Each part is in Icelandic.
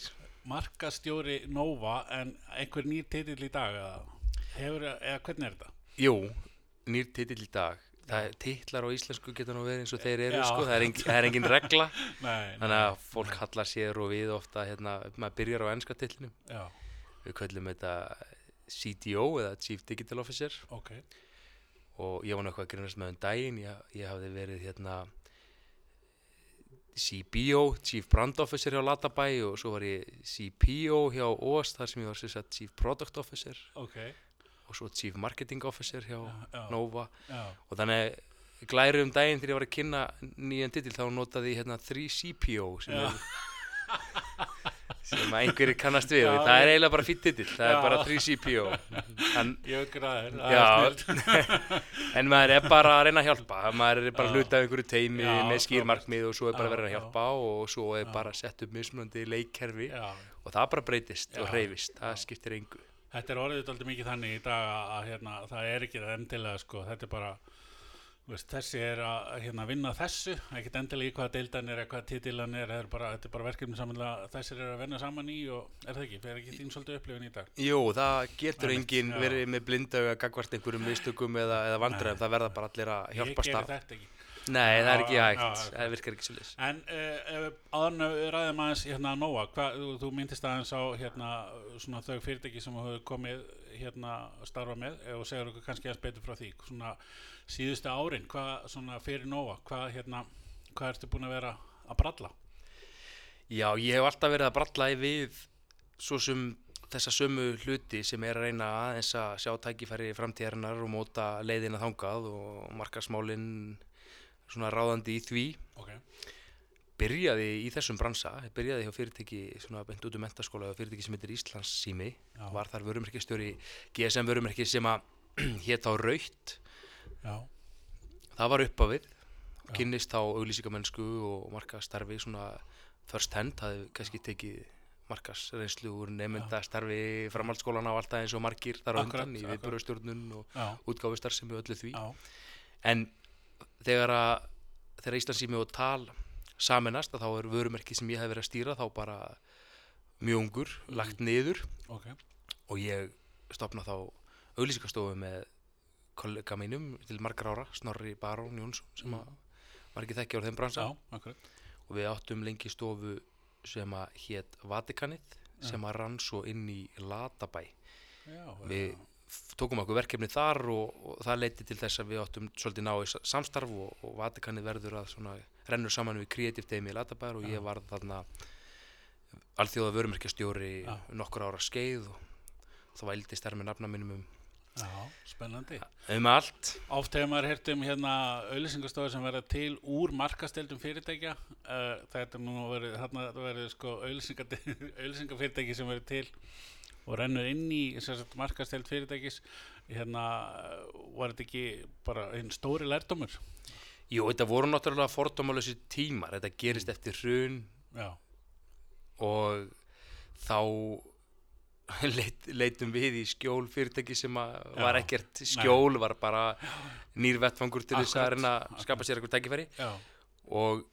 ekki markastjóri Nova en einhver nýr titill í dag eða, hefur, eða hvernig er þetta? Jú, nýr titill í dag. Það er titlar á íslensku getur nú verið eins og þeir eru Já. sko, það er, engin, það er engin regla. Nei, þannig að fólk hallar sér og við ofta hérna, maður byrjar á ennska titlinum. Já, við köllum þetta CDO eða Chief Digital Officer. Ok, og ég var eitthvað að grunast með um daginn. Ég, ég hafði verið hérna CBO, Chief Brand Officer hjá Latabæ og svo var ég CPO hjá OS þar sem ég var sagt, Chief Product Officer. Ok. Og svo Chief Marketing Officer hjá Já, Nova. Já, og þannig glæri um daginn þegar ég var að kynna nýjan titil þá notaði ég hérna 3CPO sem, Já. er, sem að einhverjir kannast við. Já, það er eiginlega bara fýtt titil það Já. er bara 3CPO en, ég græðir Já. en maður er bara að reyna að hjálpa. Maður er bara að hluta af einhverju teimi Já, með skýr frábært. markmið og svo er bara Já, verið að já. hjálpa og svo er bara sett upp mismunandi leikkerfi og það bara breytist og Já. hreyfist. Það skiptir engu. Þetta er orðið alltaf mikið þannig í dag að, að hérna, það er ekki það endilega sko, þetta er bara veist, þessi er að hérna, vinna þessu ekkert endilega í hvaða deildan er hvaða titilan er, er bara, þetta er bara verkefni samanlega þessir er að vinna saman í og er það ekki, það er ekki þín svolítið upplifin í dag? Jú, það getur enginn verið með blindauga gagvart einhverjum mistökum eða, eða vandræðum, það verða bara allir að ég hjálpast geri að. þetta ekki Nei, það er ekki hægt, það virkar ekki svolítið En uh, áðan við ræðum aðeins hérna Nóa, þú, þú myndist aðeins á hérna svona þau fyrirtæki sem hefur komið hérna að starfa með eh, og segir okkur kannski aðeins betur frá því. Svona síðustu árin, hvað svona fyrir Nóa, hvað hérna hvað ertu búin að vera að bralla? Já, ég hef alltaf verið að bralla við svo sem þessa sömu hluti sem er að reyna aðeins að sjá tækifæri framtíðarinnar og móta leiðina þangað og markasmálin svona ráðandi í því. Ok, byrjaði í þessum bransa, byrjaði hjá fyrirtæki svona beint út um mentaskóla hjá fyrirtæki sem heitir Íslands sími, Já. var þar vörumerkistjóri GSM vörumerki sem að hétt á Raut, já, það var upp á við Já. kynnist á auglýsingamennsku og markastarfi svona first hand, það hefði kannski tekið markasreynslu úr nefndastarfi framhaldsskólana og alltaf eins og margir þar á undan í akkurat. viðbörustjórnun og já, útgáfustarfsemi og öllu því. Já, en þegar að þegar Íslandsími og tal saminast að þá er vörumerki sem ég hef verið að stýra þá bara mjög ungur, Mhm. lagt niður. Ok, og ég stopna þá auglýsingastofu með kollega mínum til margar ára, Snorri Barón Jónsson sem að margir þekkja á þeim bransa. Já, og við áttum lengi stofu sem að hétt Vatikanið sem að rann svo inn í Latabæ. Já, við f- tókum okkur verkefni þar og, og það leiti til þess að við áttum svolítið ná í sa- samstarf og, og Vatikanið verður að svona rennur saman við Creative Day í Latabær og ég var þarna alþjóða vörumerkjastjóri Já. nokkur ára skeið og þá vældi stær með nafna mínum um, já, spennandi. Um allt. Oft hefur maður heyrt um hérna auðlýsingastofur sem verða til úr markasteldum fyrirtækja. Uh, þetta er nú verið, þarna verið sko auðlýsingafyrirtæki sem verið til og rennur inn í sagt, markasteld fyrirtækis. Hérna eh, var þetta ekki bara einn stóri lærdómur? Jú, þetta voru náttúrulega fordómalösi tímar. Þetta gerist eftir hrun já, og þá leit, leitum við í skjól fyrirtæki sem var ekkert skjól, var bara nýr vettfangur til þess að reyna að skapa sér eitthvað tækifæri. Og,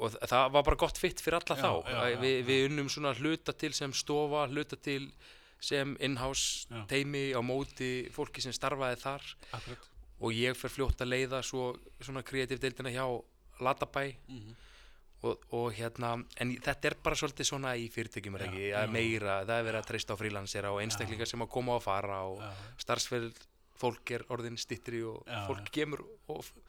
og þa- það var bara gott fitt fyrir alla Já, þá. já, já, við, unnum svona hluta til sem stofa hluta til sem in-house teimi á móti fólki sem starfaði þar. Akkurat. Og ég fer fljótt að leiða svo, svona kreatív deildina hjá Latabæ mm og, og hérna, en þetta er bara svolítið svona í fyrirtækjum er Já, ekki, já. að meira, það er verið að treysta á frílansera og einstaklingar sem að koma og fara og já, starfsfell fólk er orðin stittri og Já, fólk já.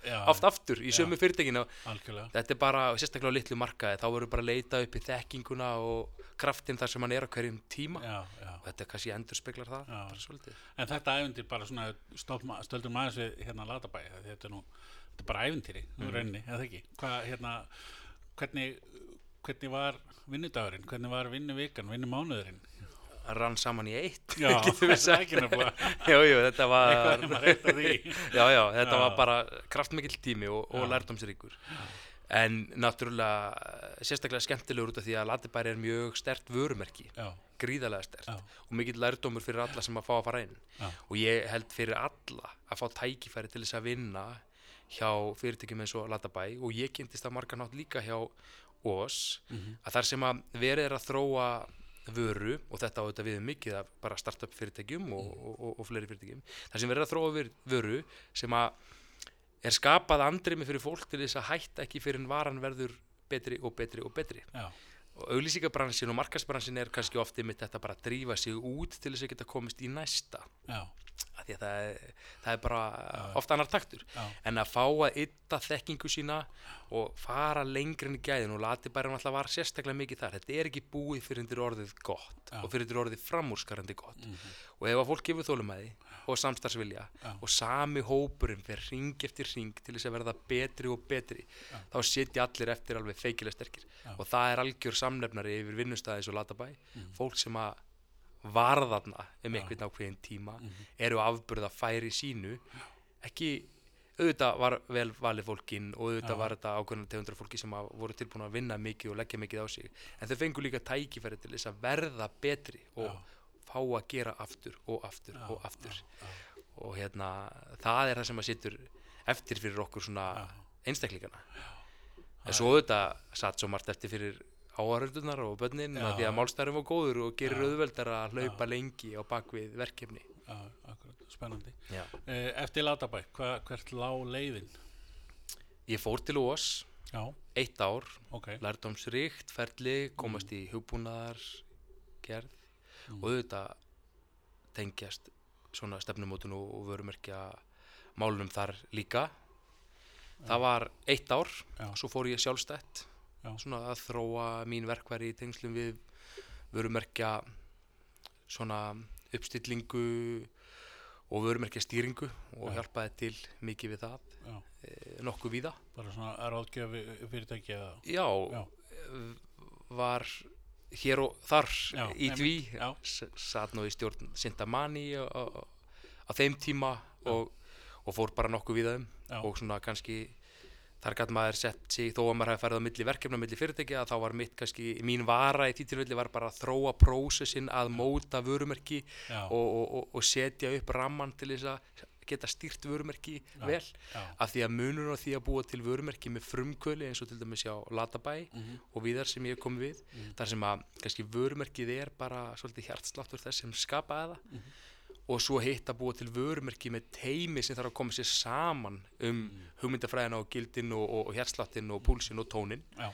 já, oft aftur í Já. sömu fyrirtækinu algjörlega þetta er bara, sérstaklega á litlu markaði þá verður bara að leita upp í þekkinguna og kraftin þar sem hann er á hverjum tíma já, já. og þetta kannski endur speklar það Já. En þetta ævendir bara svona stöldum aðeins við hérna Latabæ þetta er nú, þetta er bara Mhm. nú rauninni, eða ekki hvað, hérna, hvernig, hvernig var vinnudagurinn, hvernig var vinnuvikan vinnumánuðurinn? Rann saman í eitt Já, jú, jú, þetta var já, já, þetta Já. var bara kraftmikill tími og, og lærdomsríkur en náttúrulega sérstaklega skemmtilegur út af því að Latibæri er mjög stert vörumerki gríðarlega stert og mikill lærdómur fyrir alla sem að fá að fara inn. Og ég held fyrir alla að fá tækifæri til þess að vinna hjá fyrirtækjum eins og Latabæ og ég kynntist að marga nátt líka hjá OS að þar sem að verið er að þróa vöru og þetta á þetta við um mikið af bara startup fyrirtækjum og, og, og, og fleiri fyrirtækjum þar sem verið er að þróa vöru sem að er skapað andrimi fyrir fólk til þess að hætta ekki fyrir en varan verður betri og betri og betri. Já, og auglýsingabransin og markasbransin er kannski ofti mitt þetta bara að drífa sig út til þess að geta komist í næsta því að það er, það er bara ofta annar taktur já, en að fá að ytta þekkingu sína og fara lengri enn í gæðin og lati bara alltaf var sérstaklega mikið þar þetta er ekki búið fyrir undir orðið gott Já. og fyrir undir orðið framúrskarandi gott Mhm. og ef að fólk gefur þólumæði og samstarfsvilja Já. og sami hópurinn fer ring eftir ring til þess að verða betri og betri Já. þá sitja allir eftir alveg feikilega sterkir og það er algjör samnefnari yfir vinnustæðis og latabæ Mhm. fólk sem að varðarna um einhvern ákveðin tíma Mhm. eru afburða færi sínu. Ekki auðvitað var vel valið fólkin og auðvitað Já. var þetta ákveðna tegundra fólki sem voru tilbúin að vinna mikið og leggja mikið á sig. En þau fengu líka tækifæri til þess að verða betri og Já. fá að gera aftur og aftur Já, og aftur. og hérna það er það sem að sittur eftir fyrir okkur svona einstaklingana en svo auðvitað satt svo margt eftir fyrir áhörðunar og börnin Já. því að málstæðurinn var góður og gerir Já. auðveldar að hlaupa lengi á bakvið verkefni já, akkurat, spennandi Já. Eh, Eftir Latabæ, hva, hvert lá leiðin? ég fór til Já, eitt ár ok lærdómsríkt ferli, komast í hugbúnaðar gerð Mm. og auðvitað tengjast svona stefnumótun og, vörumerkja málunum þar líka það var eitt ár Já. svo fór ég sjálfstætt Já. Svona að þróa mín verkværi í tengslum við vörumerkja svona uppstillingu og vörumerkja stýringu og Já. hjálpaði til mikið við það e, nokkuð víða bara svona ráðgjöfi fyrirtæki eða Já, Já. var hér og þar Já, í. S- satt nú í stjórn Sintamani á, þeim tíma og, og fór bara nokkuð þeim Já. og svona kannski þar gæti maður sett sig þó að maður hefði farið á milli verkefna, á milli fyrirtækja þá var mitt kannski, mín vara í því tilfelli var bara að þróa prósessin að móta vörumerki Já, og, og, og, setja upp ramman til þess að geta stýrt vörumerki vel. já, af því að munur á því að búa til vörumerki með frumkvöli eins og til dæmis hjá Latabæ mhm, og víðar sem ég komið við Mhm. þar sem að kannski vörumerkið er bara svolítið hjartsláttur þess sem skapaði það. Mhm. Og svo hitt að búa til vörumerki með teimi sem þarf að koma sér saman um Mhm. hugmyndafræðina og gildin og, og, og hjartsláttin og púlsin og tónin já,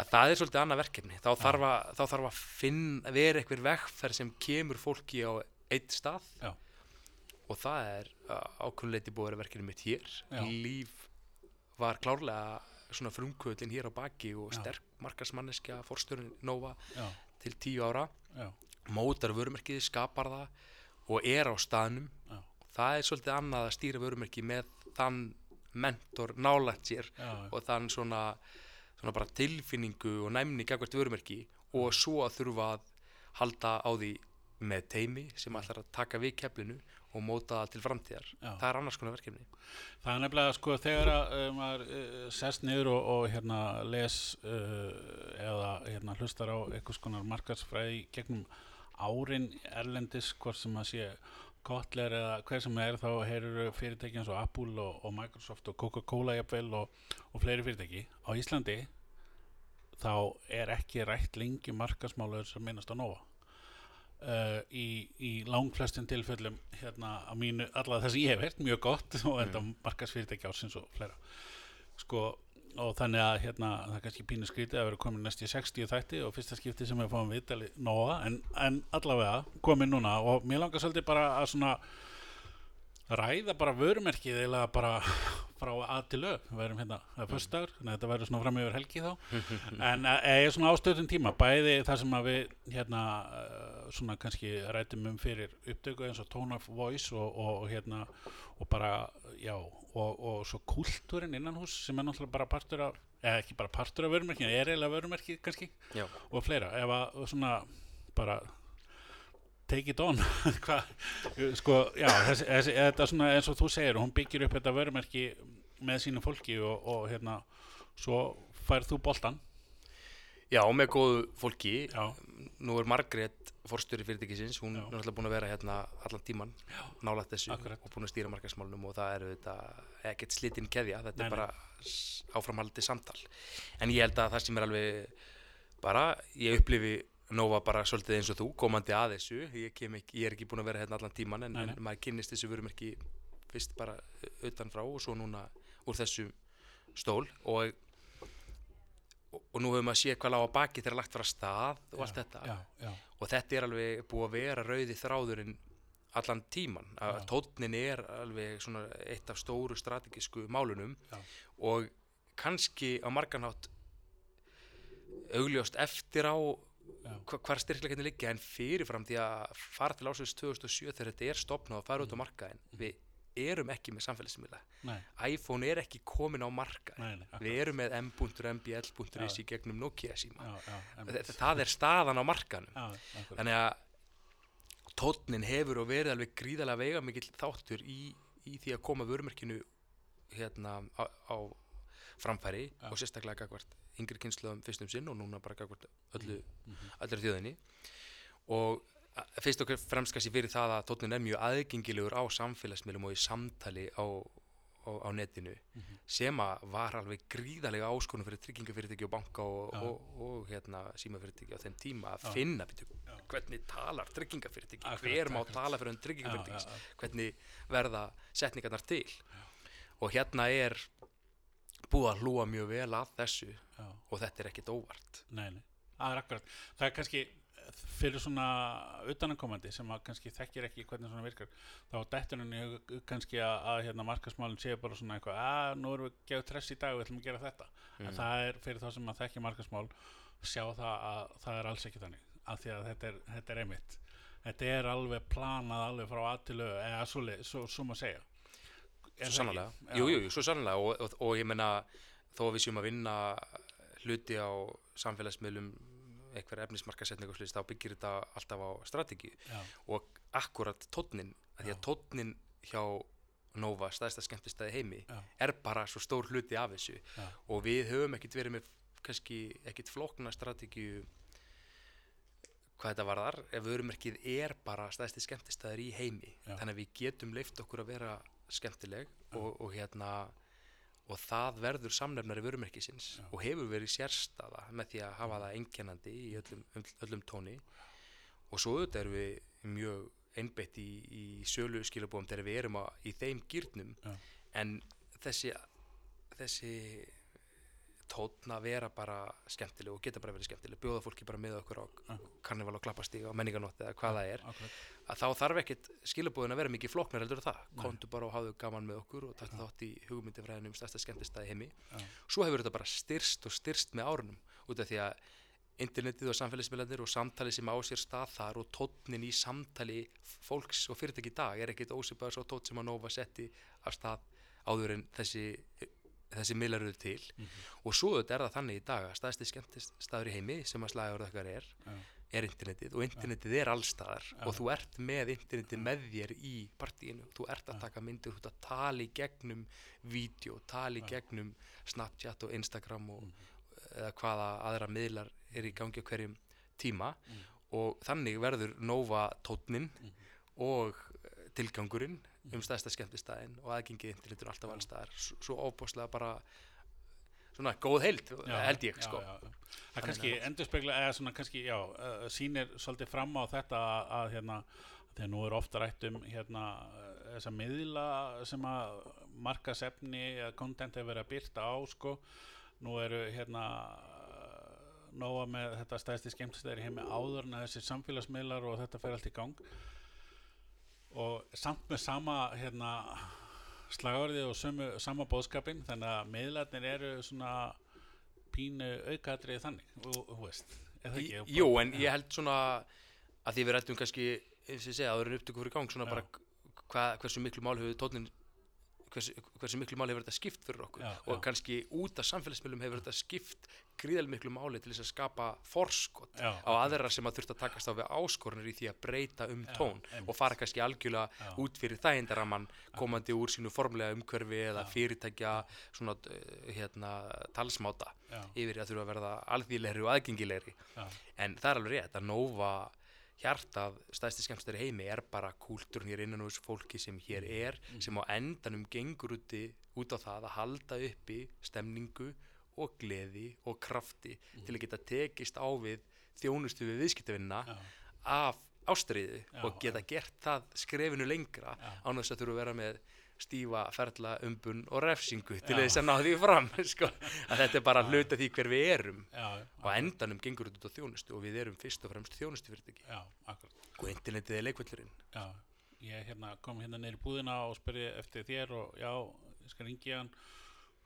að það er svolítið annað verkefni. Þá þarf að, þá þarf að finna, vera eitthvað vegferð sem kemur fólki á eitt stað. Já. og það er ákveðleiti búið að vera verkefni mitt hér. Já. líf var klárlega svona frumkvöldin hér á baki og sterk markarsmanneskja forstjórun Nova til tíu ára. Já, mótar vörumerkið, skapar það og er á staðnum. Já. það er svolítið annað að stýra vörumerki með þann mentor nálægt sér já, og þann svona, svona bara tilfinningu og næmni gagvart vörumerki og svo að þurfa að halda á því með teimi sem ætlar að taka við keflinu og móta það til framtíðar. Já. það er annars konar verkefni. Það er nefnilega sko þegar að uh, maður uh, sest niður og, og hérna les uh, eða hérna hlustar á einhvers konar markarsfræði gegnum árin erlendis hvort sem að sé Kotler eða hver sem er þá heyrur fyrirtæki eins og Apple og, og Microsoft og Coca-Cola jafnvel og, og fleiri fyrirtæki. Á Íslandi þá er ekki rætt lengi markarsmálaður sem minnast á Nova. Uh, í, í langflestum tilfellum hérna á mínu, allavega það sem ég hef heyrt mjög gott og enda markarsfyrirtæki ársins og fleira. Sko og þannig að hérna það er kannski pínu skrítið að vera komin næst í 60 þætti og fyrsta skipti sem við fáum viðtali Nóa en, en allavega komin núna. Og mér langar svolítið bara að svona ræða bara vörumerkið eða bara frá að til lög við verðum hérna, það er föstudagur þannig að þetta verður svona fram yfir helgi þá. En eh, ég er svona ástöðun tíma bæði það sem að við hérna eh, svona kannski rætum um fyrir upptöku eins og tone of voice og, og, og hérna og bara, já og, og svo kultúrin innan hús sem er náttúrulega bara partur af eða ekki bara partur af vörumerkið, er eiginlega vörumerkið kannski Já. og fleira, ef að svona bara take it on Hva, sko, já, þessi, þessi, þetta svona eins og þú segir, hún byggir upp þetta vörumerki með sínu fólki og, og hérna, svo færð þú boltan Já, með góðu fólki já, nú er Margrét forstjóri fyrirtækisins, hún Já. er náttúrulega búin að vera hérna allan tíman nálægt þessu Akkurat. og búin að stýra markaðsmálunum og það er þetta ekkert slitinn keðja, þetta Nei, er bara áframhaldið samtal en ég held að það sem er alveg bara, ég upplifi Nova bara svolítið eins og þú, komandi að þessu ég, ekki, ég er ekki búin að vera hérna allan tíman en, Nei, nei. en maður kynnist þessu verum ekki fyrst bara utanfrá og svo núna úr þessu stól og og, og nú hefur maður séð hvað lág á baki þegar lagt var að stað og allt þetta. já, já, og þetta er alveg búið að vera rauði þráðurinn allan tíman að Já. tónnin er alveg svona eitt af stóru strategísku málunum og kannski á marganhátt augljóst eftir á hvar styrkleikinni liggja en fyrirfram því að fara til ásins 2007 þegar þetta er stopnað og fara út á Mm. markaðin við erum ekki með samfélagsmiðla. iPhone er ekki komin á markaðin nei, nei við erum með m.mbl.is í gegnum Nokia síma. Já, já, það er staðan á markanum já, þannig að tónnin hefur og verið alveg gríðalega veiga mikill þáttur í, í því að koma vörumerkinu hérna á, á framfæri og sérstaklega gagvart yngri kynsluðum fyrstum sinn og núna bara gagvart öllu, Mhm. öllu þjóðinni. Og fyrst og fremst kannski fyrir það að tónnin er mjög aðgengilegur á samfélagsmiðlum og í samtali á, á, á netinu Mhm. sem að var alveg gríðalega áskonum fyrir tryggingafyrirtæki og banka og, Já. og, og hérna símafyrirtæki á þeim tíma að Já. finna byrju, Já. hvernig talar tryggingafyrirtæki, Akkurat, hver má akkurat. tala fyrir um já. hvernig verða setningarnar til og hérna er búið að hlúa mjög vel að þessu og þetta er ekkit óvart Nei, nei, það er akkurat það er kannski fyrir svona utanakomandi sem að kannski þekkir ekki hvernig svona virkar þá hug kannski að, að hérna markasmálinn séu bara svona eitthvað að nú erum við gefið tress í dag og við ætlum að gera þetta en Mm. það er fyrir þá sem að þekki markasmál sjá það að það er alls ekki þannig af því að þetta er, þetta er einmitt þetta er alveg planað alveg frá aðtilu eða svo, svo, svo maður segja Er svo sannlega, Já. jú, jú, jú, svo sannlega og, og, og ég menna þó að við séum að vinna hluti á samfélagsmiðlum eitthvað efnismarkasetning og slist þá byggir þetta alltaf á strategi Já, og akkurat tónnin að því að tónnin hjá Nova, stæðsta skemmtistæði heimi Já. er bara svo stór hluti af þessu Já. og við höfum ekkit verið með kannski ekkit flókna strategíu hvað þetta varðar ef vörumerkið er bara stæðsti skemmtistæður í heimi Já. þannig að við getum leift okkur að vera skemmtileg og, og hérna og það verður samnefnari vörumerkisins Já. og hefur verið sérstaða með því að hafa það einkennandi í öllum, öll- öllum tóni. Og svo auðvitað erum við mjög einbeitt í, í sölu skilabóðum þegar við erum að, í þeim gýrnum en þessi þessi tónn að vera bara skemmtileg og geta bara verið skemmtileg bjóða fólki bara með okkur á Já. karnival og klappastíg og menninganótt eða hvað það er akkurat. að þá þarf ekkit skilabóðin að vera mikið flóknar heldur það, komdu bara og hafðu gaman með okkur og takk þátt í hugmyndifræðinu um stærsta skemmtistæði heimi. Já. svo hefur þetta bara styrst og styrst með árunum út af því að internetið og samfélagsmiðlandir og samtali sem á sér stað þar og tónnin í samtali fólks og fyrirtæki í dag er ekkit ósipað þessi miðlar eru til. Og svo er það þannig í dag að staðsti skemmtistæður í heimi sem að slagur okkar er Já. er internetið. Og internetið er allstaðar Já. og þú ert með internetið með þér í partíinu, þú ert að taka myndir þú ert að tala í gegnum vídeo, tala í gegnum Snapchat og Instagram og eða hvaða aðra miðlar er í gangi á hverjum tíma. Og þannig verður Nova tónnin og eh, tilgangurinn um stæðsta skemmtistæðin og aðgengið internetur alltaf allstaðar svo óbúslega bara svona góð heild held ég sko. já, já. Það kannski endur spekla eða svona kannski, já, uh, sýnir svolítið fram á þetta að, að hérna þegar nú er ofta rætt um hérna uh, þessa miðla sem að markasefni eða content hefur verið að byrta á sko, nú eru hérna nóga með þetta stæðsti skemmtistæðir í heimi áður en þessi samfélagsmiðlar og þetta fer allt í gang og samt með sama hérna slagorðið og sömu, sama bóðskapin þannig að miðlarnir eru svona pínu aukaðrið þannig og þú veist það ekki? Jú, en ég held svona að því við rættum kannski, eins og ég segja, áður en upptöku fyrir gang, svona Já. bara hva, hversu miklu mál hefur tónin hversu, hversu miklu máli hefur þetta skipt fyrir okkur? Já, og já. kannski út af samfélagsmiðlum hefur þetta skipt gríðal miklu máli til þess að skapa forskot Já, á aðra sem að þurft að takast á við áskorunir í því að breyta um tón og fara kannski algjörlega út fyrir þægindaramann komandi úr sínu formlega umhverfi eða fyrirtækja svona uh, hérna talsmáta yfir að þurfa að verða alþýðlegri og aðgengilegri. En það er alveg rétt að Nova hjartað stæðsti skemmstur í heimi er bara kúltúrn hér innan úr þessu fólki sem hér er sem á endanum gengur úti, út á það að halda uppi stemningu og gleði og krafti til að geta tekist á við þjónustu við viðskiptavinna já, af ástriðu og geta gert það skrefinu lengra Já. án þess að þurfa að vera með stífa, ferla, umbun og refsingu til Já. þess að ná því fram sko. að þetta er bara hluta því hver við erum. Já, og endanum gengur þetta út á þjónustu og við erum fyrst og fremst þjónustu fyrirtæki já, akkurat. og internetið er leikvöldurinn ég hérna, kom hérna neyri búðina og spurði eftir þér og já, ég skal ringi hann.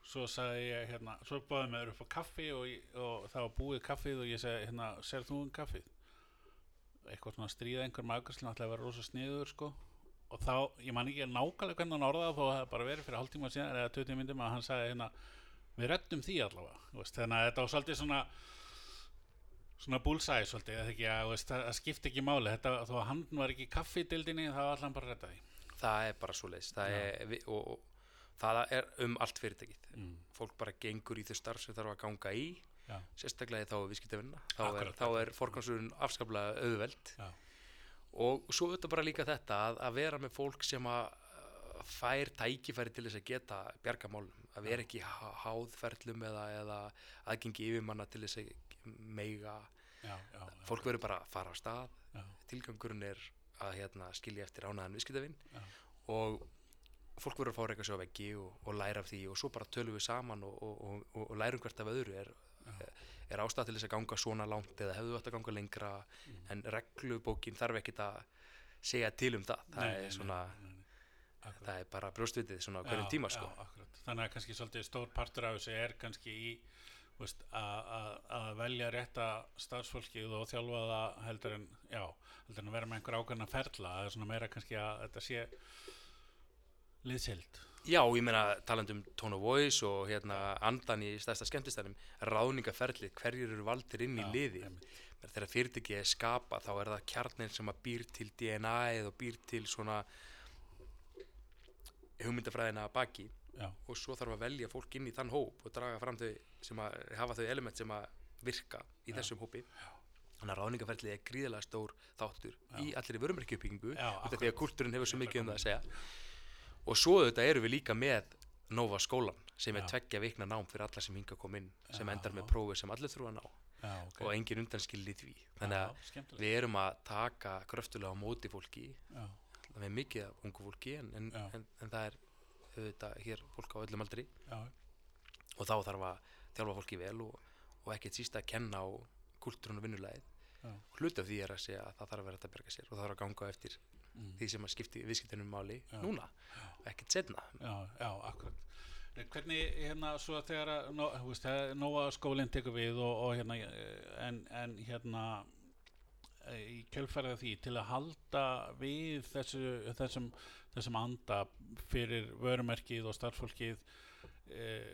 Svo sagði ég hérna, svo báði mér upp á kaffi og, og það var búið kaffið og ég segi hérna, sér þú um kaffið? Eitthvað svona stríða einhver magurslan ætlaði að vera rosa sniður sko og þá, ég man ekki nákvæmlega hvernig hann orðaði þó að það bara verið fyrir hálftíma síðan eða 20 myndum að hann sagði hérna við reddum því allavega, veist, þannig að þetta var svolítið svona svona búlsæði svolítið, eða ekki, að, veist, það skipti ekki máli, þetta, þó að hann var ekki í kaffidildinni, þá var hann bara að redda því. Það er bara svo leiðis er, og, og það er um allt fyrirtækið. Mm. fólk bara gengur í þau starf sem þarf að ganga í Já, sérstaklega þá viðskiptavinna. Þá er, Akkurat, þá er forgansurinn afskaplega auðveld. Já, og svo auðvitað bara líka þetta að, að vera með fólk sem að uh, fær tækifæri til þess að geta bjarga málum, að vera ekki há- háð ferlum eða, eða aðgengi yfirmanna til þess að meiga já, já, fólk verður bara að fara á stað. Já, tilgangurinn er að hérna, skilja eftir ánaðan viðskiptavinn Já. og fólk verður að fá reyka sig á veggi og, og læra af því. Og svo bara tölum við saman og, og, og lærum hvert af öðru er, er ástæð til þess að ganga svona langt eða hefðu að ganga lengra? Mm. en reglubókin þarf ekkit að segja til um það. Það Nei, er svona nei, nei, það er bara brjóstvitið svona hverjum tíma sko. já, þannig að kannski svolítið stór partur af þessu er kannski í að- velja rétta starfsfólkið og þjálfa það heldur en, já, heldur en vera með einhver ákveðna ferla, það er svona meira kannski að þetta sé liðsild Já, ég meina talandi um tone of voice og hérna andan í stærsta skemmtistænum ráðningaferlið, hverjir eru valdir inn í Já, liði þegar fyrirtæki er skapa þá er það kjarnin sem að býr til DNA-ið og býr til svona hugmyndafræðina baki. Já, og svo þarf að velja fólk inn í þann hóp og draga fram þau sem að hafa þau element sem að virka í Já. þessum hópi. Þannig að ráðningaferlið er gríðalega stór þáttur í allir af því að kultúrin hefur svo mikið um það að segja og svo auðvitað eru við líka með Nova skólan sem er tveggja vikna nám fyrir alla sem hinga kom inn sem endar með prófi sem allir þurfa að ná. Já, ok. Og engin undanskildi því. Þannig að við erum að taka kröftulega á móti fólki. Það er mikið af ungu fólki en, en, en, en það er auðvitað hér fólk á öllum aldri. Já, og þá þarf að þjálfa fólki vel og, og ekkert síst að kenna á kultúrun og vinnulæðið Já. hluti af því er að segja að það þarf að vera að berga sér og það þarf að ganga eftir mm, því sem að skipti viðskiptunum máli Já. núna ekkert setna já, já, akkurat. En Hvernig hérna svo þegar að nó, þú veist, þegar Nóa skólinn tekur við og, og hérna eh, en, en hérna eh, í kjölfærið af því til að halda við þessu, þessum, þessum anda fyrir vörumerkið og starffólkið eh,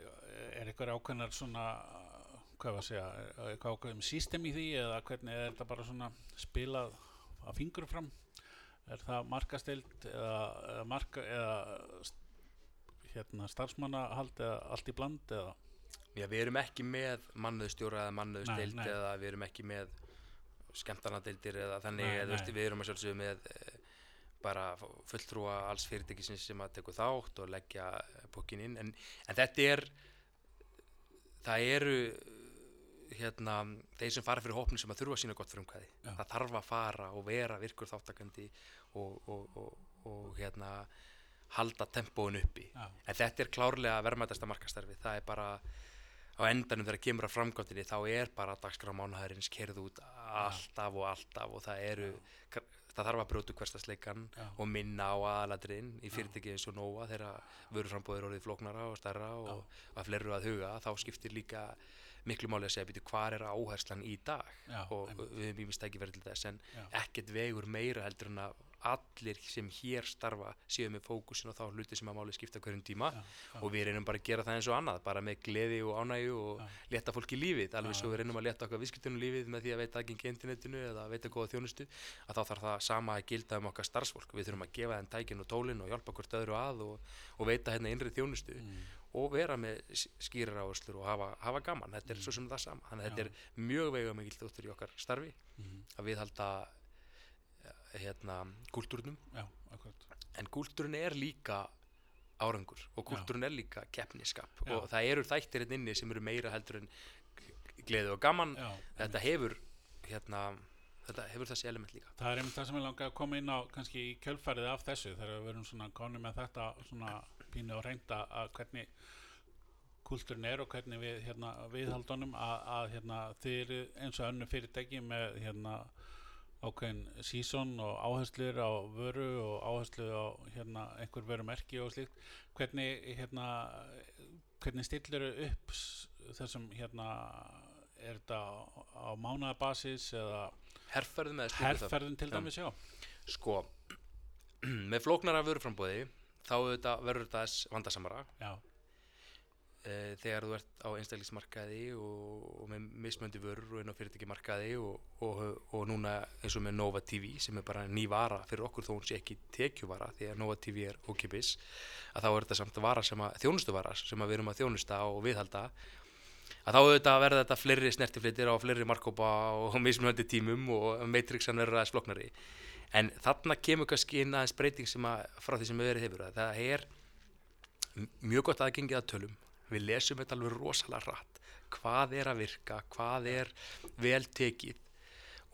er eitthvað ákveðnar svona hvað var að segja, eitthvað ákveðum system í því eða hvernig er þetta bara svona spilað að fingur fram er það markastild eða, eða marka eða hérna starfsmannahald eða allt í bland eða Já, við erum ekki með mannuðstjóra eða nei. eða við erum ekki með skemmtanadeildir eða þannig Nei, eða, nei. við erum að sjálfsögðu með eh, bara fulltrúa alls fyrirtækisins sem að tekur þátt og leggja bókin inn en, en þetta er það eru hérna, þeir sem fara fyrir hópni sem að þurfa að sína gott frumkvæði Já. það þarf að fara og vera virkur þáttakandi og, og, og, og hérna halda tempóin uppi. Já, en þetta er klárlega verðmætasta markastarfi það er bara á endanum þegar kemur að framkvæmdini þá er bara dagskrá mánuhæðurins kerð út alltaf og alltaf og það eru það þarf að brjóta hverstasleikan Já. og minna á aðaladrin í fyrirtæki eins og Nóa þegar vöruframbóðir orðið flóknara og stærra og að fleru að huga þá skiptir líka miklu máli að segja býtu hvað er áherslan í dag? Já, og við hefum ímest ekki verið til þess en Já. ekkert vegur meira heldur en að allir sem hér starfa séu með fókusin og þá hluti sem að máli skipta hverjum tíma. Já, já. og við reynum bara að gera það eins og annað bara með gleði og ánægju og Já. létta fólki lífið. Alveg svo við reynum að létta okkar viðskiptunum lífið með því að veita aðgengi að internetinu eða veita góða þjónustu að þá þarf það sama að gilda um okkar starfsfólk. Við þurfum að gefa þeim tækin og tólin og hjálpa hvort öðru að og, og veita hérna innri þjónustu Mm. og vera með skýrar áherslur og hafa, hafa gaman, þetta er svo sem það sama. Þannig að þetta er mjög veigamikil þóttur í okkar starfi Mhm. að við halda hérna akkurat. en kúltúrin er líka árangur og kúltúrin er líka keppniskap. Og það eru þættir hérna inni sem eru meira heldur en gleði og gaman. Já, þetta hefur hérna, þetta hefur þessi element líka. Það er einmitt það sem ég langaði að koma inn á kannski í kjölfarið af þessu þegar við verum svona konum með þetta svona pínu og reynda að hvernig kultúrin er og hvernig við hérna, viðhaldunum að, að hérna, eru eins og önnu fyrirtæki með hérna, ákveðin sísón og áherslur á vöru og áherslu á hérna, einhver vörumerki og slíkt. Hvernig, hérna, hvernig stillur upp s- þessum hérna, er þetta á, á mánaðabasis eða herrferðum herrferðin til dæmis, já. Sko með flóknara vöruframbóði þá verður þetta vandasamara. Já, e, þegar þú ert á einstaklismarkaði og, og með mismöndi vörur og inn á fyrirtækimarkaði og, og, og núna eins og með Nova TV sem er bara ný vara fyrir okkur þó hún sé ekki tekjuvara því að Nova TV er ókipis að þá er þetta samt vara sem að þjónustuvara sem að við erum að þjónusta og viðhalda að þá auðvitað verða þetta fleiri snertiflitir á fleiri markkópa og mismöndi tímum og Matrixan verður aðeins floknari en þarna kemur kannski inn aðeins breyting að frá því sem við verið hefur að það er mjög gott aðgengið að tölum við lesum þetta alveg rosalega rætt hvað er að virka, hvað er vel tekið?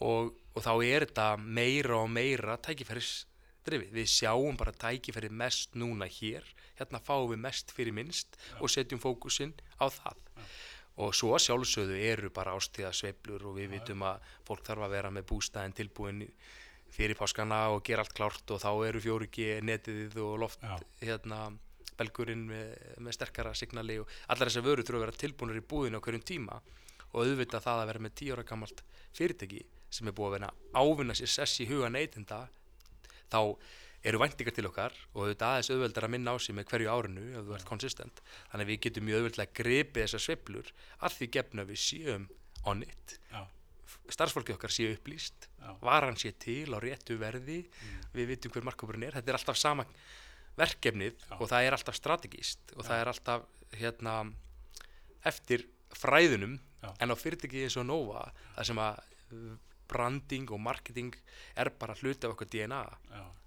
Og, og þá er þetta meira og meira tækifærisdrifið. Við sjáum bara tækifærið mest núna hér. Hérna fáum við mest fyrir minnst og setjum fókusinn á það. Og svo sjálfsögðu eru bara ástíða sveiflur og við vitum að fólk þarf að vera með bústæðin tilbúin fyrir páskana og gera allt klárt og þá eru fjórugi netið og loft hérna belgurinn með, með sterkara signali og allar þessar vörur þurfa að vera tilbúinir í búðinu á hverjum tíma og auðvitað það að vera með tíu ára gamalt fyrirtæki sem er búið að vera að ávinna sér sess í huga neytenda þá eru væntingar til okkar og auðvitað aðeins auðveldar að minna á sig með hverju árinu ef þú ert konsistent þannig að við getum mjög auðveldlega gripið þessar sveiflur að því gefna við séum on it já, starfsfólki okkar sé upplýst varan sé til á réttu verði. Við vitum hver markkópurinn er. Þetta er alltaf sama verkefnið Já. og það er alltaf strategíst og Já. það er alltaf hérna eftir fræðunum Já. en á fyrirtæki eins og Nova það sem að branding og marketing er bara hluti af okkur DNA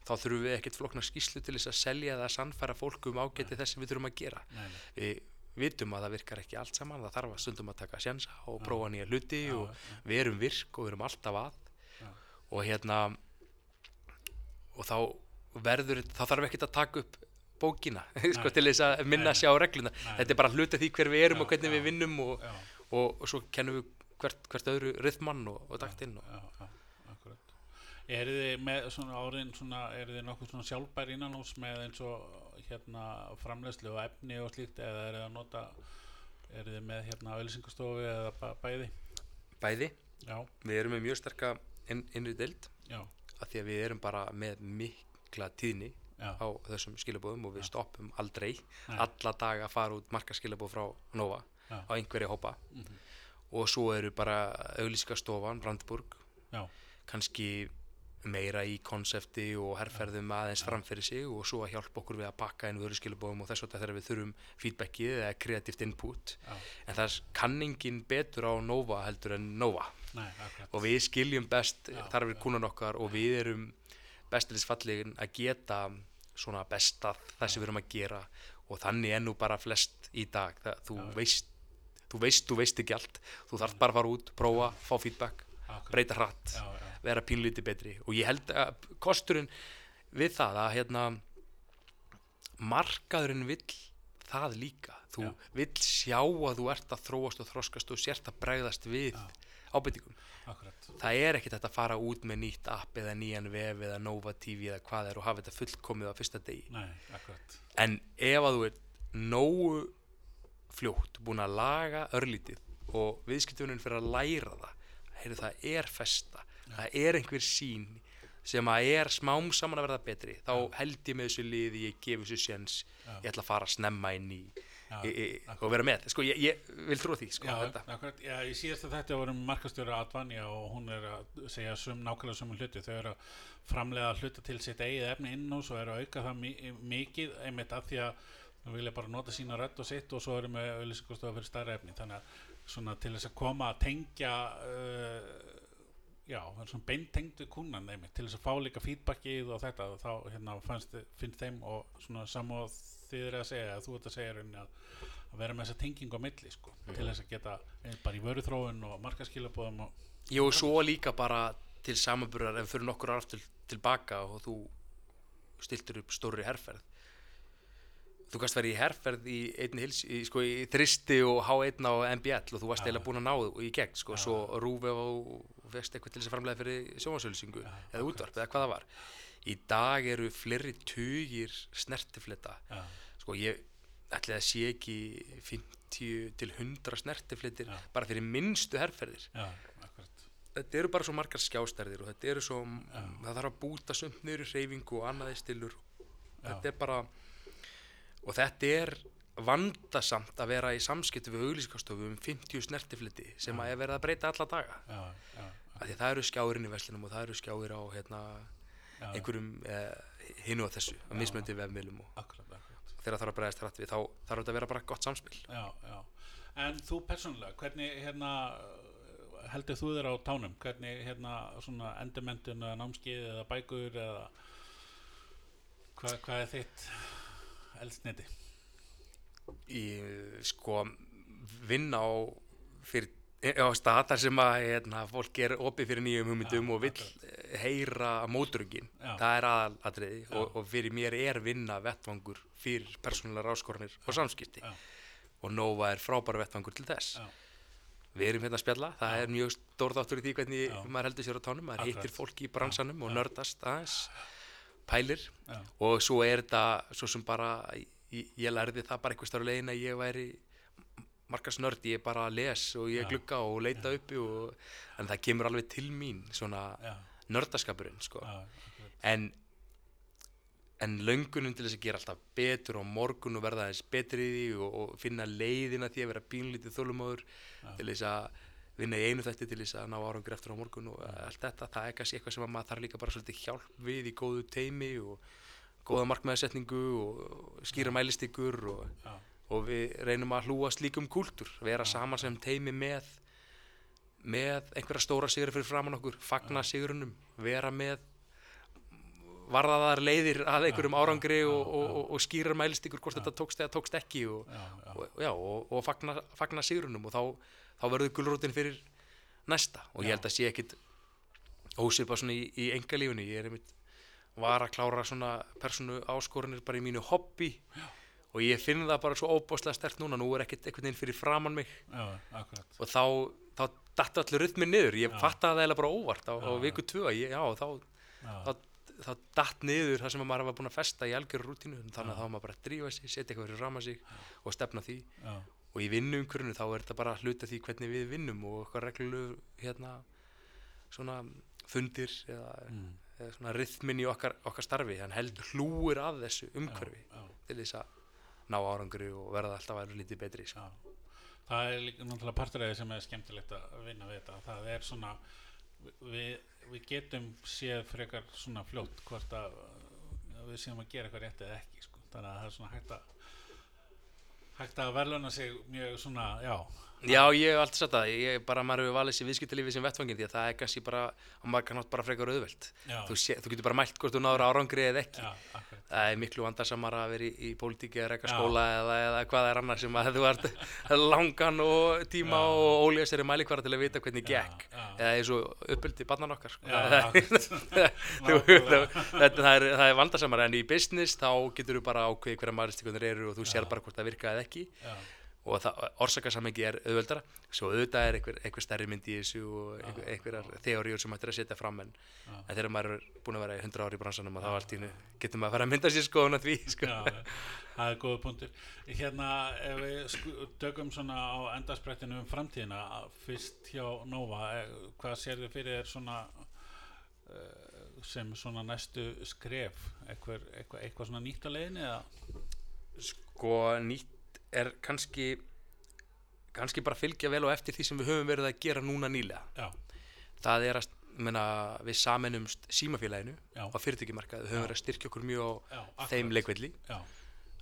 þá þurfum við ekkert flokna skýslu til þess að selja eða sannfæra fólku um ágæti þess sem við þurfum að gera. Nei, nei, við vitum að það virkar ekki allt saman það þarf að stundum að taka sjensa og prófa nýja hluti og við erum virk og við erum alltaf að. Og hérna og þá verður þá þarf ekkert að taka upp bókina sko, til þess að minna að sjá regluna. Nei. þetta er bara hluti af því hver við erum Já, og hvernig já. við vinnum og, já, og, og svo kennum við hvert, hvert öðru rithmann og, og taktinn og, eru þið með svona árin svona, eru þið nokkuð svona sjálfbær innanhús með eins og hérna framleiðslu og efni og slíkt eða eru þið að nota eru þið með hérna auðlýsingastofu eða bæði? Bæði. Já, við erum með mjög sterka inn, innri deild. Af því að við erum bara með mikla tíðni já, á þessum skilabóðum og við Já. stoppum aldrei. Nei. alla daga að fara út markaskilabóð frá Nova Já. á einhverja hópa. Mhm. og svo eru bara auglýskastofan Brandburg já, kannski meira í konsepti og herrferðum aðeins framfyrir sig og svo að hjálpa okkur við að pakka inn vöruskilabóðum og þess vegna þegar við þurfum feedbackið eða kreatíft input. Já, en það er kanningin betur á Nova heldur en Nova. Nei, og við skiljum best þarfir já. kúnan okkar og við erum bestilisfallegin að geta svona besta það sem við erum að gera. Og þannig er nú bara flest í dag. Það, þú, Já. veist, þú veist, þú veist ekki allt. Þú þarf bara að fara út, prófa, fá feedback akkurat. breyta hratt, já, já, vera pínlítið betri. Og ég held að kosturinn við það að hérna markaðurinn vill það líka. Þú vill sjá að þú ert að þróast og þroskast og sért að bregðast við. Ábyrtingum það er ekkert að fara út með nýtt app eða nýjan vef eða Nova TV eða hvað er og hafa þetta fullkomið á fyrsta degi. Nei, en ef að þú ert nógu fljótt búin að laga örlítið og viðskiptunin fyrir að læra það heyrðu það er festa. Það er einhver sín sem að er smám saman að verða betri. Þá held ég með þessu liði, ég gef þessu séns ég ætla að fara snemma inn í, í, í og vera með, sko ég, ég vil trúa því sko, Já, í síðasta þetta vorum markastjóra Advanja og hún er að segja sum, nákvæmlega sömu hluti, þau eru að framlega hluta til sitt eigið efni inn og svo eru að auka það mi mikið einmitt af því að þau vilja bara nota sína rödd og sitt og svo eru með auðlýsingastofa fyrir stærra efni, þannig að svona til þess að koma að tengja uh, já, það er svona beintengd við kúnan einmitt, til þess að fá líka feedbackið og þetta, þá hérna fannst, finnst þeim og svona samúð þið er að segja, að þú ert að segja rauninni að að vera með þessa tengingu á milli sko, til þess að geta eh, bara í vöruþróun og markaskilabóðum og og svo líka bara til samanburðar ef fyrir nokkur ár til, tilbaka og þú stiltur upp stórri herferð. Þú kannst verið í herferð í einni hils, í, sko, í þristi og H1 á MBL og þú varst eiginlega búin að ná þú í gegn, sko, svo rúfi og fegst eitthvað til þess að framlega fyrir sjónvarsölsingu Já, eða útvarp eða hvað það var. Í dag eru fleiri tugir snertifleta. Já, sko ég ætli að sé ekki 50 til 100 snertifletir Já. bara fyrir minnstu akkurat. Þetta eru bara svo margar skjástærðir og þetta eru svo, það þarf að búta sumt niður í hreyfingu og annaði stilur þetta er bara og þetta er vandasamt að vera í samskiptu við auglýsingastofu um 50 snertifliti sem að er verið að breyta alla daga. Já, já, að það eru skjáirinn í veslinum og það eru skjáir á hérna, já, einhverjum eh, hinu og þessu, Já. mismöndi vefmiðlum og akkurat, akkurat. þegar þarf að breyðast hrætt við þá þarf þetta að vera bara gott samspil. Já, já, en þú persónulega hvernig hérna heldur þú þér á tánum, hvernig hérna endurmentun eða námskeið eða bækur eða hvað, hvað er þitt eldsniti í sko vinna á fyrir á stað þar sem að hérna, fólk er opið fyrir nýjum hugmyndum Já, og vill eh, heyra móturugin Já. það er aðalatriði Já. og, og fyrir mér er vinna vettvangur fyrir persónulega ráskornir og samskipti. Já, og Nova er frábæra vettvangur til þess. Já, við erum hérna að spjalla, það Já. er mjög stór þáttur í því hvernig Já. maður heldur sér á tánum maður hittir fólk í bransanum og Já. nördast aðeins pælir. Já, og svo er þetta svo sem bara ég, ég lærði það bara á leiðin að ég væri markast nörd, ég bara les og ég Já. glugga og leita uppi og, en það kemur alveg til mín svona nördaskapurinn sko. en en löngunum til þess að gera alltaf betur á morgun og verða aðeins betri í því og, og finna leiðina því að vera pínlítið þólumóður Já. til þess að vinna í einu þætti til þess að ná árangur eftir á morgun og allt þetta, það er kannski eitthvað sem að maður þarf líka bara svolítið hjálp við í góðu teimi og góða markmiðarsetningu og skýra mælistikur og, já, og við reynum að hlúa slíkum kúltur, vera saman sem teimi með með einhverja stóra sigur fyrir framann okkur, fagna sigurunum vera með varðaðar leiðir að einhverjum árangri og, og, og, og skýrar mælistikur hvort Já. þetta tókst eða tókst ekki og, fagna, fagna sigurunum og þá, þá verður gulrótin fyrir næsta. Og ég held að sé ekkit ósipað svona í, í engalífunni ég er einmitt var að klára svona persónu áskorunir bara í mínu hobby. Já. Og ég finn það bara svo óbáslega stert núna, nú er ekkit einhvern veginn fyrir framann mig. Já, og þá, þá datt allir rytmi niður. Ég Já. fattaði það eiginlega bara óvart á, á viku tvö ég, já, þá, þá, þá datt niður það sem að maður var búin að festa í algjörur rútínu. Þannig að þá maður bara að drífa sig, setja eitthvað fyrir rama sig og stefna því. Já, og í vinnumkörunu þá er þetta bara hluta því hvernig við vinnum og eitthvað reglulegu hérna svona fundir eða, mm, eða svona rithmin í okkar, okkar starfi. Hann held hlúir að þessu umhverfi til þess að ná árangri og verða alltaf að vera lítið betri sko. það er líka náttúrulega partur af því sem er skemmtilegt að vinna við þetta það er svona við, við getum séð frekar svona fljótt hvort að við séum að gera eitthvað rétt eða ekki sko. þannig að það er svona hægt að hægt að verðluna sig mjög svona, já Já, ég hef alltaf sagt það, ég bara maður hefur valið sér viðskiptalífi sem vettvangin því að það er kannski bara, á margar kannátt bara frekar auðvelt. Þú, þú getur bara mælt hvort þú náður árangri eða ekki. Já, það er miklu vandarsamar að vera í, í pólitíki eða Já. skóla eða, eða hvað er annað sem að þú ert langan og tíma Já. og ólíða sér í mælikvara til að vita hvernig Já, gekk. eða eins og uppöldi barnan okkar sko. Já, það, er, það er vandarsamar en í business þá getur þú bara ákveði hverja eru og orsakasamhengi er auðveldara. Svo auðvitað er einhver, einhver stærri mynd í þessu og einhver, einhverjar þeoríur sem hættir að setja fram en, en þegar maður er búin að vera í 100 ári í bransanum og þá allt í hennu getur maður að fara að mynda sér skoðun að því sko. Já, það er góða punktur. Hérna ef við tökum svona á endarsprettinu um framtíðina að fyrst hjá Nova eh, hvað sér þið fyrir þér svona uh, sem svona næstu skref? Eitthvað, eitthvað, eitthvað svona nýtt á leiðinni eða? Sko nýtt er kannski kannski bara fylgja vel og eftir því sem við höfum verið að gera núna nýlega. Já, það er að menna, við samennumst símafélaginu Já. á fyrirtækjumarkaði, við höfum Já. verið að styrkja okkur mjög á þeim leikvelli.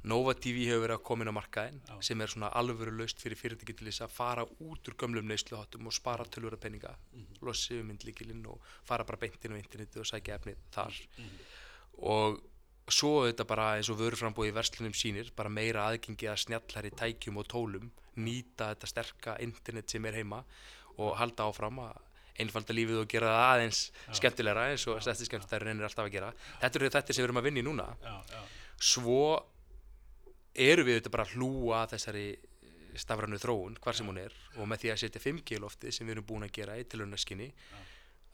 Nova TV hefur verið að koma inn á markaðin sem er svona alvöru laust fyrir fyrirtæki til þess að fara út úr gömlum neysluháttum og spara tölvöra peninga. Mhm. losi um myndlíkilinn og fara bara beint inn á interneti og sækja efnið þar. Mhm. og svo þetta bara eins og vöruframbóð í verslunum sínir bara meira aðgengi að snjallari tækjum og tólum nýta þetta sterka internet sem er heima og halda áfram að einfalda lífið og gera það aðeins skemmtilegra eins og stæsti skemmtilegra reynir alltaf að gera. Þetta eru þetta sem við erum að vinna í núna. Já, já, svo eru við þetta bara að hlúa þessari stafrænu þróun, hvar sem hún er og með því að setja 5G í loftið sem við erum búin að gera í tilhörnarskinni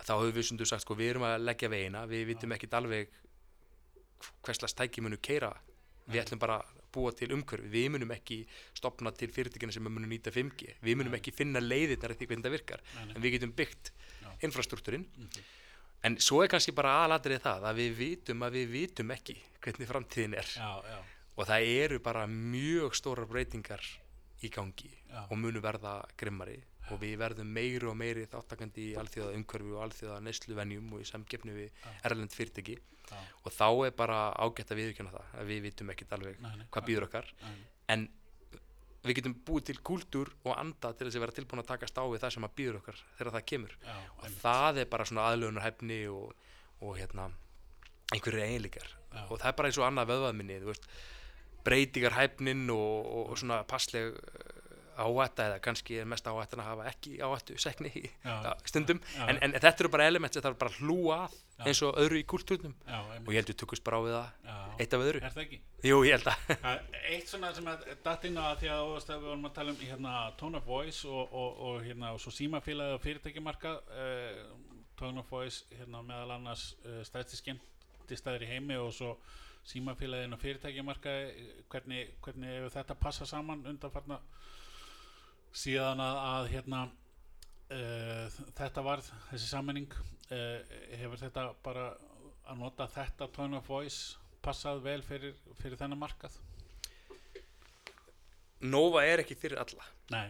þá höfum við sundu sagt, sko, við erum að leggja vegina við vitum ekkit alveg hverslas tæki munu keira við ætlum bara að búa til umhverfi. Við munum ekki stopna til fyrirtækina sem munum nýta 5G, við munum ekki finna leiðirnar eftir hvernig það virkar, en við getum byggt infrastruktúrin. Mhm. en svo er kannski bara aðladrið það að við vitum að við vitum ekki hvernig framtíðin er. Já, já, og það eru bara mjög stórar breytingar í gangi Já. og munu verða grimmari og við verðum meiri og meiri þáttakandi í alþjóða umhverfi og alþjóða neysluvenjum og í samgefni við erlend fyrirtæki. Já, og þá er bara ágætt að viðurkenna það að við vitum ekkit alveg Nei, nei, hvað býður okkar. nei, en við getum búið til kúltúr og anda til þess að vera tilbúin að takast á við það sem að býður okkar þegar það kemur. Já, og einmitt. það er bara svona aðlögunarhæfni og, og hérna einhverju eiginleikar. Og það er bara eins og annað veist, breytingarhæfnin og, og, og svona passleg áhætta eða kannski er mest áhættan að hafa ekki áhættu sekni í Já. stundum. Já. en, en þetta eru bara element sem þarf bara að hlúa að eins og öðru í kultúrnum já, og ég held við tökust bara á við það eitt af öðru? Jú, ég held að. Eitt svona sem að datt inn á að því að að við vorum að tala um hérna, Tone of Voice og, og, og, hérna, og svo símafélagi og fyrirtækjamarka uh, Tone of Voice hérna, meðal annars uh, stæðsti skemmtistæður í heimi og svo símafélagin og fyrirtækjamarka hvernig, hvernig þetta passa saman undanfarna síðan að, að hérna uh, þetta varð þessi sammenning uh, hefur þetta bara að nota þetta Tone of Voice passað vel fyrir, fyrir þennan markað? Nova er ekki fyrir alla. Nei,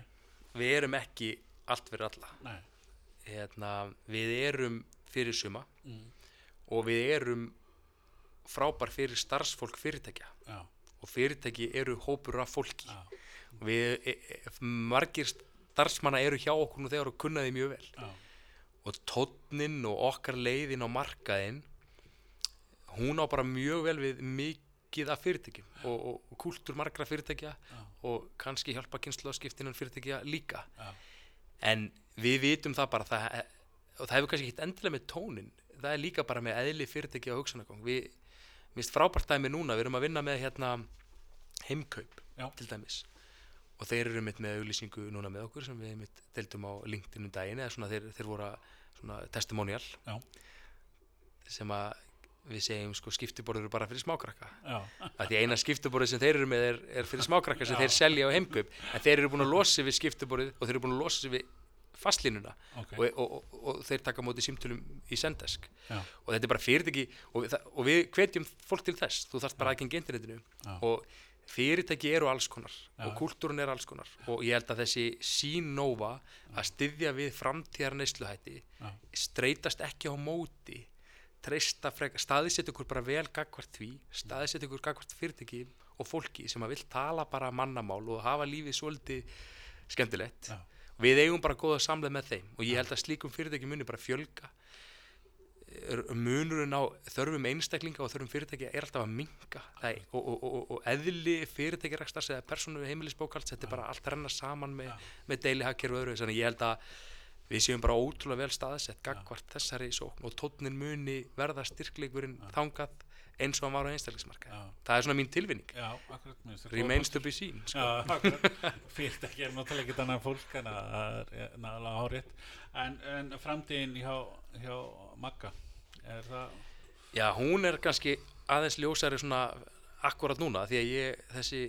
við erum ekki allt fyrir alla. Hérna, við erum fyrir suma mm, og við erum frábær fyrir starfsfólk fyrirtækja. Já, og fyrirtæki eru hópur af fólki. Já, við, e, e, margir starfsmanna eru hjá okkur nú þegar og kunna því mjög vel. Já, og tónnin og okkar leiðin á markaðin hún á bara mjög vel við mikið af fyrirtækjum og, og, og kúltur margra fyrirtækja já, og kannski hjálpa kynnslóðskiptinan fyrirtækja líka. Já, en við vitum það bara það, og það hefur kannski ekkert endilega með tónin það er líka bara með eðli fyrirtæki og hugsanagong við, minnst frábært dæmi núna við erum að vinna með hérna heimkaup til dæmis og þeir eru mitt með auglýsingu núna með okkur sem við mitt deildum á LinkedIn um daginn eða svona þeir, þeir voru svona testimonial Já. sem að við segjum sko skiptiborður eru bara fyrir smákrakka. Að því eina skiptiborðið sem þeir eru með er, er fyrir smákrakka sem Já. þeir selja á heimkaup. En þeir eru búin að losa sig við skiptiborðið og þeir eru búin að losa sig við fastlínuna ok, og, og, og, og þeir taka móti símtölum í sendesk já, og þetta er bara fyrirtæki og, við hvetjum fólk til þess. Þú þarft bara aðgengi internetinu. Og fyrirtæki eru alls konar Já. og kultúrun er alls konar. Og ég held að þessi sínóva að styðja við framtíðar neysluhætti já, streytast ekki á móti treysta frek, staðisett ykkur bara vel gagvart því, staðisett ykkur gagvart fyrirtæki og fólki sem að vil tala bara mannamál og hafa lífið svolítið skemmtilegt. Já. við eigum bara góða samleð með þeim og ég held að slíkum fyrirtæki muni bara fjölga munurinn á þörfum einstaklinga og þörfum fyrirtækja er alltaf að minka er, og, og, og, og, eðli fyrirtækjarækstars eða persónu heimilisbókald þetta er bara allt að renna saman með, með deili hakker og öðru. Þannig ég held að við séum bara ótrúlega vel staðsett gagvart þessari sókn og tónnin muni verða styrkleikurinn þangað eins og hann var á einstaklismarka Já, það er svona mín tilvinning já, akkurat remains to be seen sko. fyrst ekki er náttúrulega ekki annað fólk en að það er náttúrulega hárétt en, en framtíðin hjá, hjá Magga er það já, hún er kannski aðeins ljósari svona akkurat núna því að ég þessi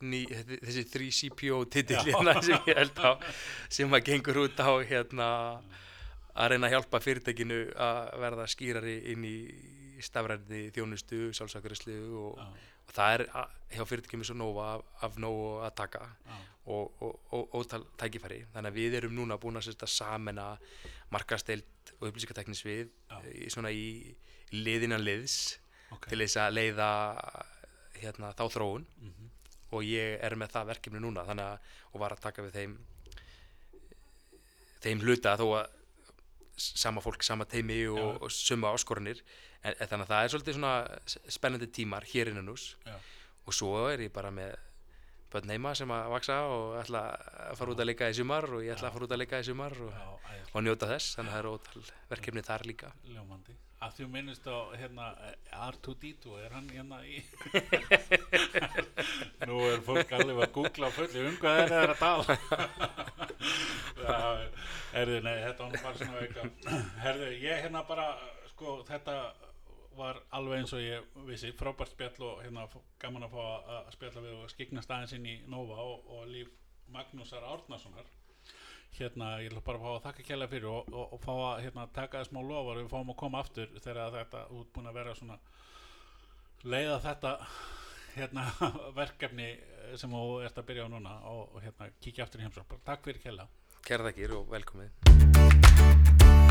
ný, þessi 3CPO titill hérna sem ég held á sem að gengur út á hérna að reyna að hjálpa fyrirtækinu að verða skýrari inn í stafræði þjónustu, sjálfsakarislu og, já, og það er að, hjá fyrirtækjum eins og Nova af, af nógu að taka já, og, og, og tækifæri. Þannig að við erum núna búin að samena markasteild og upplýsingateknisvið Já. í svona í liðinan liðs ok. til þess að leiða hérna, þá þróun. Mhm. og ég er með það verkefni núna þannig að og var að taka við þeim þeim hluta þó að sama fólk, sama teimi og, og suma áskorunir en, en þannig að það er svolítið svona spennandi tímar hér innan Já. og svo er ég bara með börn heima sem að vaksa og ætla að fara út að leika í sumar og ég ætla að fara út að leika í sumar og, Já, og njóta þess. Þannig að það eru ótal verkefni þar líka. Ljómandi. Að þú minnist á hérna R2D2, er hann hérna í Nú er fólk alveg að googla fulli um hvað er það að tala Herðu, nei, þetta var bara svona veika Herðu, ég hérna bara sko, þetta var alveg eins og ég vissi, frábært spjall og hérna gaman að fá að- spjalla við og skiknast aðeins inn í Nova og, og líf Magnúsar Árnasonar. Hérna, ég ætla bara fá að þakka kjærlega fyrir og, og, og fá að hérna, taka þess smá lofar við fáum að koma aftur þegar þetta út búin að vera svona leiða þetta hérna, verkefni eh, sem þú ert að byrja á núna og, og hérna, kíkja aftur í heimsók bara takk fyrir kjærlega Kæra þakkir og velkomið